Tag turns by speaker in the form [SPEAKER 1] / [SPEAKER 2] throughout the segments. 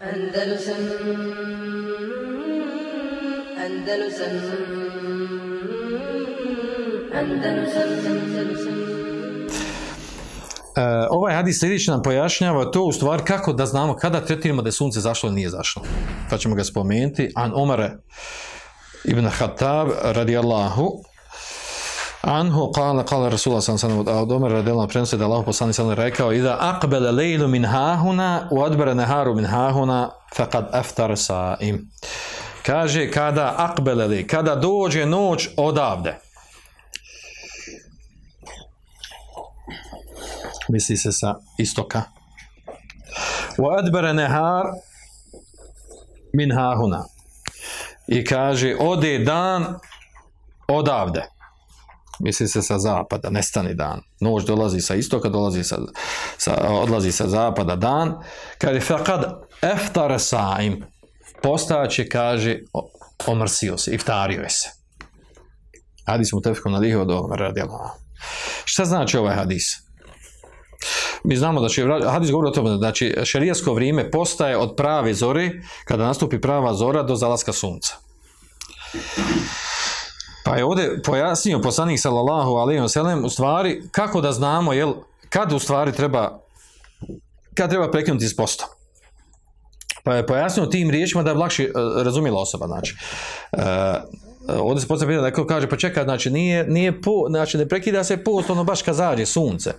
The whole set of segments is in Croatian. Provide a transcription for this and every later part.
[SPEAKER 1] Andalusam Andalusam Andalusam Andalusam
[SPEAKER 2] E, ovaj hadis sljedeći nam pojašnjava to u stvari kako da znamo kada tretiramo da je sunce zašlo ili nije zašlo. Pa ćemo ga spomenuti. An Omare ibn Khattab radijallahu Anhu kala, kala Rasulullah sam sam od Omer prenose da Allah poslani sam rekao Ida akbele lejlu min hahuna u odbere neharu min hahuna faqad aftar sa'im. Kaže kada akbele li, kada dođe noć odavde. misli se sa istoka. Wa adbara nahar min hahuna. I kaže, ode dan odavde. Misli se sa zapada, nestani dan. Noć dolazi sa istoka, dolazi sa, sa, odlazi sa zapada dan. Kaže, faqad eftara sa'im. Postaće, kaže, omrsio se, iftario je se. Hadis mu tefko na liho do radijala. Šta znači ovaj hadis? Mi znamo da će, hadis govori o tome, znači šerijasko vrijeme postaje od prave zore, kada nastupi prava zora do zalaska sunca. Pa je ovdje pojasnio poslanik sallallahu alejhi ve sellem u stvari kako da znamo jel kad u stvari treba kad treba prekinuti s postom. Pa je pojasnio tim riječima da je lakše uh, razumjela osoba, znači. Uh, ovdje se postavlja da kaže pa čekaj, znači nije, nije po, znači ne prekida se post ono baš kad zađe sunce.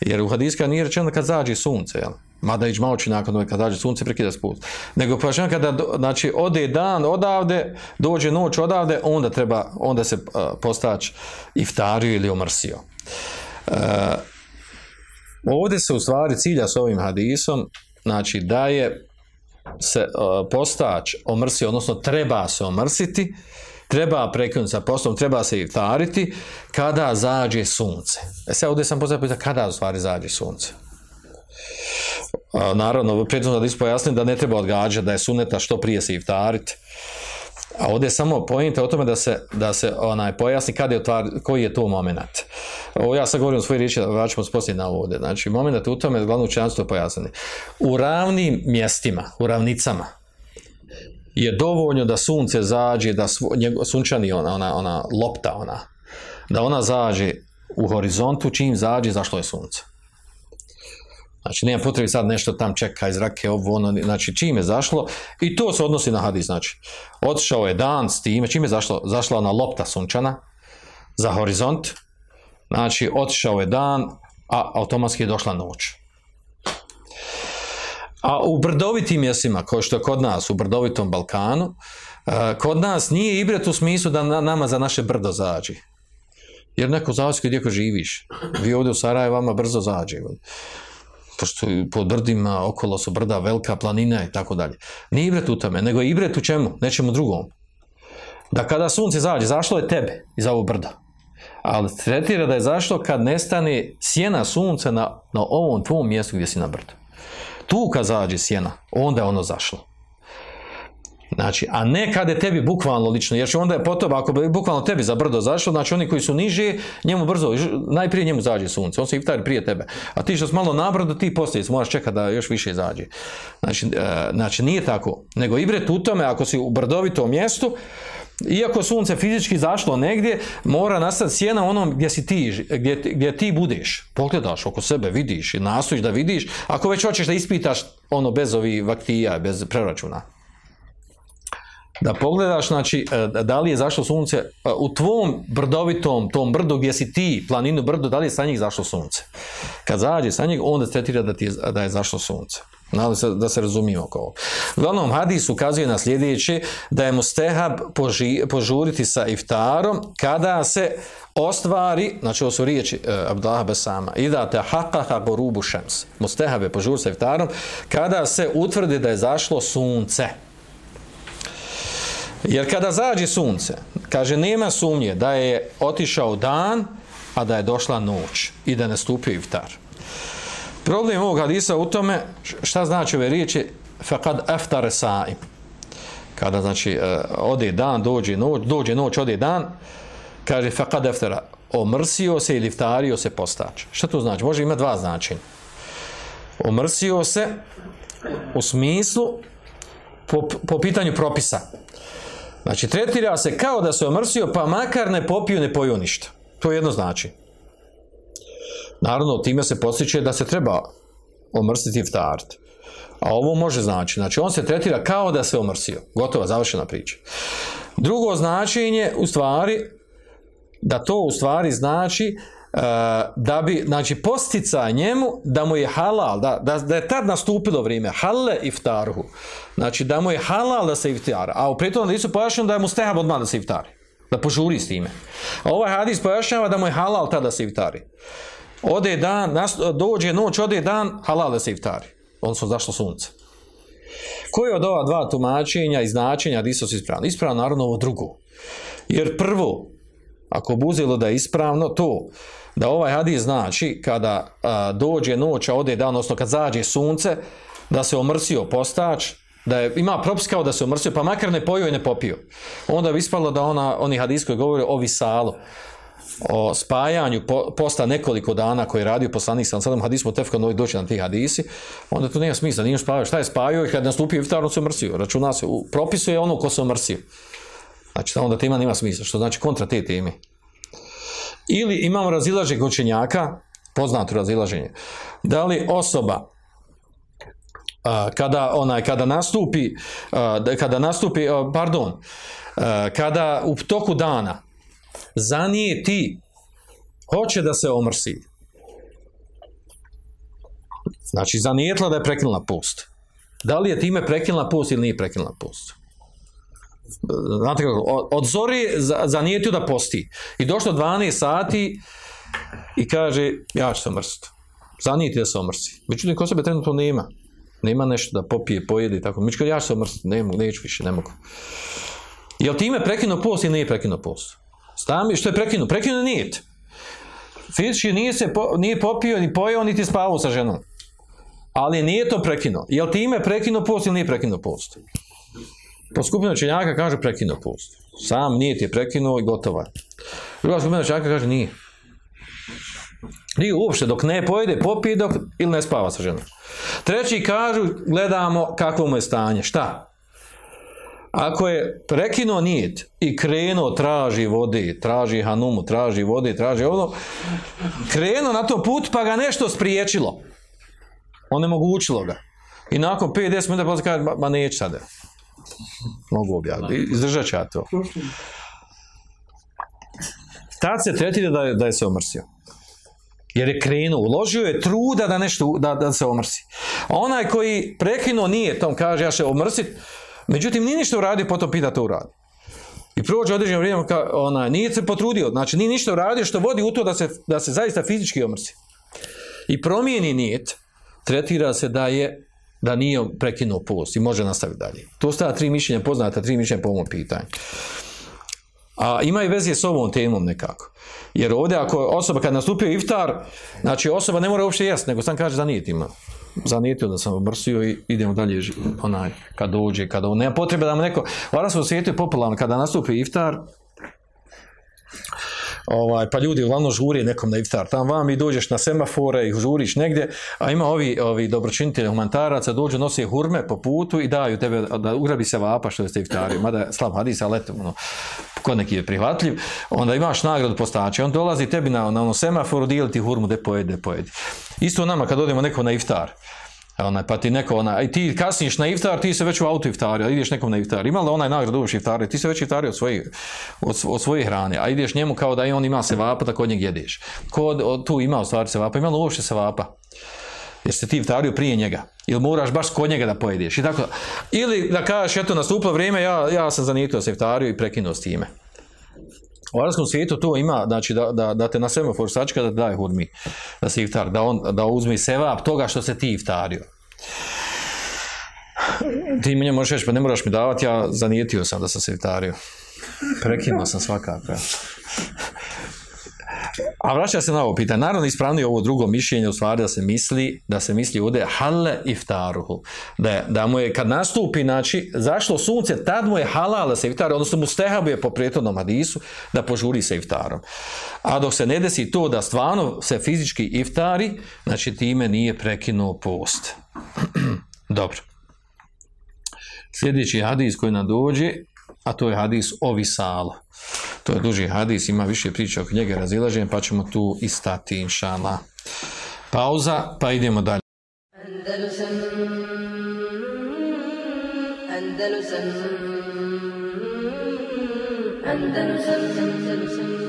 [SPEAKER 2] Jer u hadiska nije rečeno kad zađe sunce, jel? Mada ići malo nakon kad zađe sunce prekida se post. Nego pa kada znači ode dan odavde, dođe noć odavde, onda treba onda se uh, postać iftario ili omrsio. Uh, ovdje se u stvari cilja s ovim hadisom, znači da je se postać omrsio, odnosno treba se omrsiti, treba prekinuti sa postom, treba se iftariti kada zađe sunce. E sad ovdje sam postavio kada u stvari zađe sunce. A, naravno, prijedno da pojasnim da ne treba odgađati, da je suneta što prije se iftariti. A ovdje je samo pojenta o tome da se, da se onaj pojasni kada je otvar, koji je to moment. Ovo ja sad govorim o svojoj riječi, vraćamo se poslije na ovdje. Znači, moment u tome, glavno učenstvo je pojasniti. U ravnim mjestima, u ravnicama, je dovoljno da sunce zađe, da svo, sunčani ona, ona, ona lopta, ona, da ona zađe u horizontu, čim zađe, zašlo je sunce. Znači, nema potrebe sad nešto tam čeka iz rake, ovo, ono, znači, čim je zašlo, i to se odnosi na hadis, znači, otišao je dan s time, čim je zašlo, zašla ona lopta sunčana za horizont, znači, otišao je dan, a automatski je došla noć. A u brdovitim mjestima, kao što je kod nas, u brdovitom Balkanu, kod nas nije ibret u smislu da nama za naše brdo zađe. Jer neko zavisi gdje ko živiš. Vi ovdje u Sarajevo vama brzo zađe. Pošto po brdima okolo su brda, velika planina i tako dalje. Nije ibret u tome, nego je ibret u čemu? Nečemu drugom. Da kada sunce zađe, zašlo je tebe iz ovog brda. Ali tretira da je zašlo kad nestane sjena sunca na, na ovom tvom mjestu gdje si na brdu tu kad zađe sjena, onda je ono zašlo. Znači, a ne kada je tebi bukvalno lično, jer će onda je potom, ako bi bukvalno tebi za brdo zašlo, znači oni koji su niži, njemu brzo, najprije njemu zađe sunce, on se iftari prije tebe. A ti što si malo na brdo, ti poslije moraš čekati da još više zađe. Znači, e, znači nije tako. Nego ibret u tome, ako si u brdovitom mjestu, iako sunce fizički zašlo negdje, mora nastati sjena onom gdje si ti, gdje, gdje ti budeš. Pogledaš oko sebe, vidiš i nastojiš da vidiš. Ako već hoćeš da ispitaš ono bez ovih vaktija, bez preračuna. Da pogledaš, znači, e, da li je zašlo sunce e, u tvom brdovitom, tom brdu gdje si ti, planinu brdu, da li je sa njih zašlo sunce. Kad zađe sa njih, onda tretira da, ti je, da je zašlo sunce. Nadam se da se razumijemo oko ovo. Uglavnom, hadis ukazuje na sljedeće da je mustehab poži, požuriti sa iftarom kada se ostvari, znači ovo su riječi uh, Abdullah Besama, i da te haqaha gorubu šems. Mustehab je požuriti sa iftarom kada se utvrdi da je zašlo sunce. Jer kada zađe sunce, kaže, nema sumnje da je otišao dan, a da je došla noć i da ne stupio iftar. Problem ovog hadisa u tome, šta znači ove riječi, faqad aftare sa'im. Kada znači uh, ode dan, dođe noć, dođe noć, ode dan, kaže faqad aftara, omrsio se ili iftario se postač. Šta to znači? Može ima dva značenja. Omrsio se, u smislu po, po pitanju propisa. Znači, tretira se kao da se omrsio, pa makar ne popiju, ne poju ništa. To jedno znači. Naravno, time se postiče da se treba omrsiti i iftariti. A ovo može znači. Znači, on se tretira kao da se omrsio. Gotova, završena priča. Drugo značenje, u stvari, da to u stvari znači uh, da bi, znači, postica njemu da mu je halal, da, da, da je tad nastupilo vrijeme, halle iftarhu. Znači, da mu je halal da se iftara. A u pritom nisu pojašnjeno da je mu stehab odmah da se iftari. Da požuri s time. A ovaj hadis pojašnjava da mu je halal tada da se iftari. Ode dan, dođe noć, ode dan, halal da se iftari. Odnosno, zašlo sunce. Koje od ova dva tumačenja i značenja Hadisu su ispravno? Ispravno, naravno, ovo drugo. Jer prvo, ako buzilo da je ispravno, to da ovaj hadis znači kada a, dođe noć, a ode dan, odnosno kad zađe sunce, da se omrsio postač, da je, ima propis kao da se omrsio, pa makar ne pojio i ne popio. Onda bi ispalo da ona, oni hadis koji govore o visalu, o spajanju po, posta nekoliko dana koji je radio poslanik sam sadom hadismu tefka novi doći na ti hadisi, onda to nema smisla, nije spavio. Šta je spavio i kad nastupio iftar, on se omrsio. Računa se, propisuje ono ko se omrsio. Znači, onda tema nema smisla, što znači kontra te teme. Ili imamo razilaženje učenjaka, poznato razilaženje, da li osoba kada onaj kada nastupi kada nastupi pardon kada u toku dana zanijeti hoće da se omrsi. Znači zanijetla da je prekinula post. Da li je time prekinula post ili nije prekinula post? Znate kako, od zori zanijetio da posti. I došlo 12 sati i kaže ja ću se omrsiti zanijeti da se omrsi. Međutim ko sebe trenutno nema. Nema nešto da popije, pojede i tako. Mičko, ja se omrstim, ne mogu, neću više, ne mogu. Jel time prekinuo post ili nije prekinuo post? Stavi, što je prekinuo? Prekinuo nije. Fizički nije, se po, nije popio, ni pojeo, niti spavao sa ženom. Ali nije to prekinuo. Jel time prekinuo post ili nije prekinuo post? Po skupinu činjaka kaže prekinuo post. Sam nije ti prekinuo i gotovo. Druga skupina činjaka kaže nije. Nije uopšte, dok ne pojede, popije dok, ili ne spava sa ženom. Treći kažu, gledamo kakvo mu je stanje. Šta? Ako je prekinuo nijet i krenuo traži vode, traži hanumu, traži vode, traži ono, krenuo na to put pa ga nešto spriječilo. Onemogućilo ga. I nakon 5-10 minuta posle kaže, ma, neće sada. Mogu objaviti. Izdržat će ja to. Tad se tretira da da je se omrsio. Jer je krenuo, uložio je truda da nešto, da, da se omrsi. Onaj koji prekinuo nije tom, kaže ja se omrsit, međutim nije ništa uradio, potom pita to uradi. I prođe određeno vrijeme, ka, ona, nije se potrudio, znači nije ništa uradio što vodi u to da se, da se zaista fizički omrsi. I promijeni nijet, tretira se da je da nije prekinuo post i može nastaviti dalje. To stavlja tri mišljenja, poznata tri mišljenja po ovom pitanju. A ima i veze s ovom temom nekako. Jer ovdje ako osoba kad nastupio iftar, znači osoba ne mora uopšte jesti, nego sam kaže zanijetima. Zanijetio da sam obrsio i idemo dalje onaj, kad dođe, kada nema potrebe da mu neko, arabskom svijetu je popularno, kada nastupi iftar, ovaj, pa ljudi uglavnom žuri nekom na iftar, tam vam i dođeš na semafore i žuriš negdje, a ima ovi, ovi dobročinitelji humanitaraca, dođu, nose hurme po putu i daju tebe da ugrabi se vapa što ste iftari, mada slab hadis, ali eto, ono, kod neki je prihvatljiv, onda imaš nagradu postače, on dolazi tebi na, na ono semaforu, dijeli ti hurmu, de pojedi, de pojedi. Isto nama kad odemo neko na iftar, onaj, pa ti neko, onaj, ti kasniš na iftar, ti se već u auto iftario, ideš nekom na iftar. Ima li onaj nagrad uviš iftario, ti se već iftario od svoje, od, od svoje hrane, a ideš njemu kao da i on ima se vapa, tako od njeg jedeš. Ko tu ima u stvari se vapa, ima li uopšte se vapa? Jer ste ti iftario prije njega. Ili moraš baš kod njega da pojedeš. I tako. Ili da kažeš, eto, nastupilo vrijeme, ja, ja sam zanijetio se iftario i prekinuo s time. U arabskom svijetu to ima, znači da, da, da te na semafor sačka da daje hurmi, da se iftar, da on da uzme sevap toga što se ti iftario. Ti mi možeš reći, pa ne moraš mi davati, ja zanijetio sam da sam se iftario. Prekinuo sam svakako. A vraća se na ovo pitanje. Naravno, ispravno je ovo drugo mišljenje u stvari da se misli, da se misli ovdje halle iftaruhu. Da, da mu je kad nastupi, znači, zašlo sunce, tad mu je halal da se iftari, odnosno mu stehabuje po prijetodnom hadisu da požuri se iftarom. A dok se ne desi to da stvarno se fizički iftari, znači time nije prekinuo post. Dobro. Sljedeći hadis koji nam dođe, a to je hadis o visalu. To je duži hadis, ima više priča oko njega razilaženja, pa ćemo tu i stati, inšala. Pauza, pa idemo dalje.
[SPEAKER 1] Andalusam Andalusam Andalusam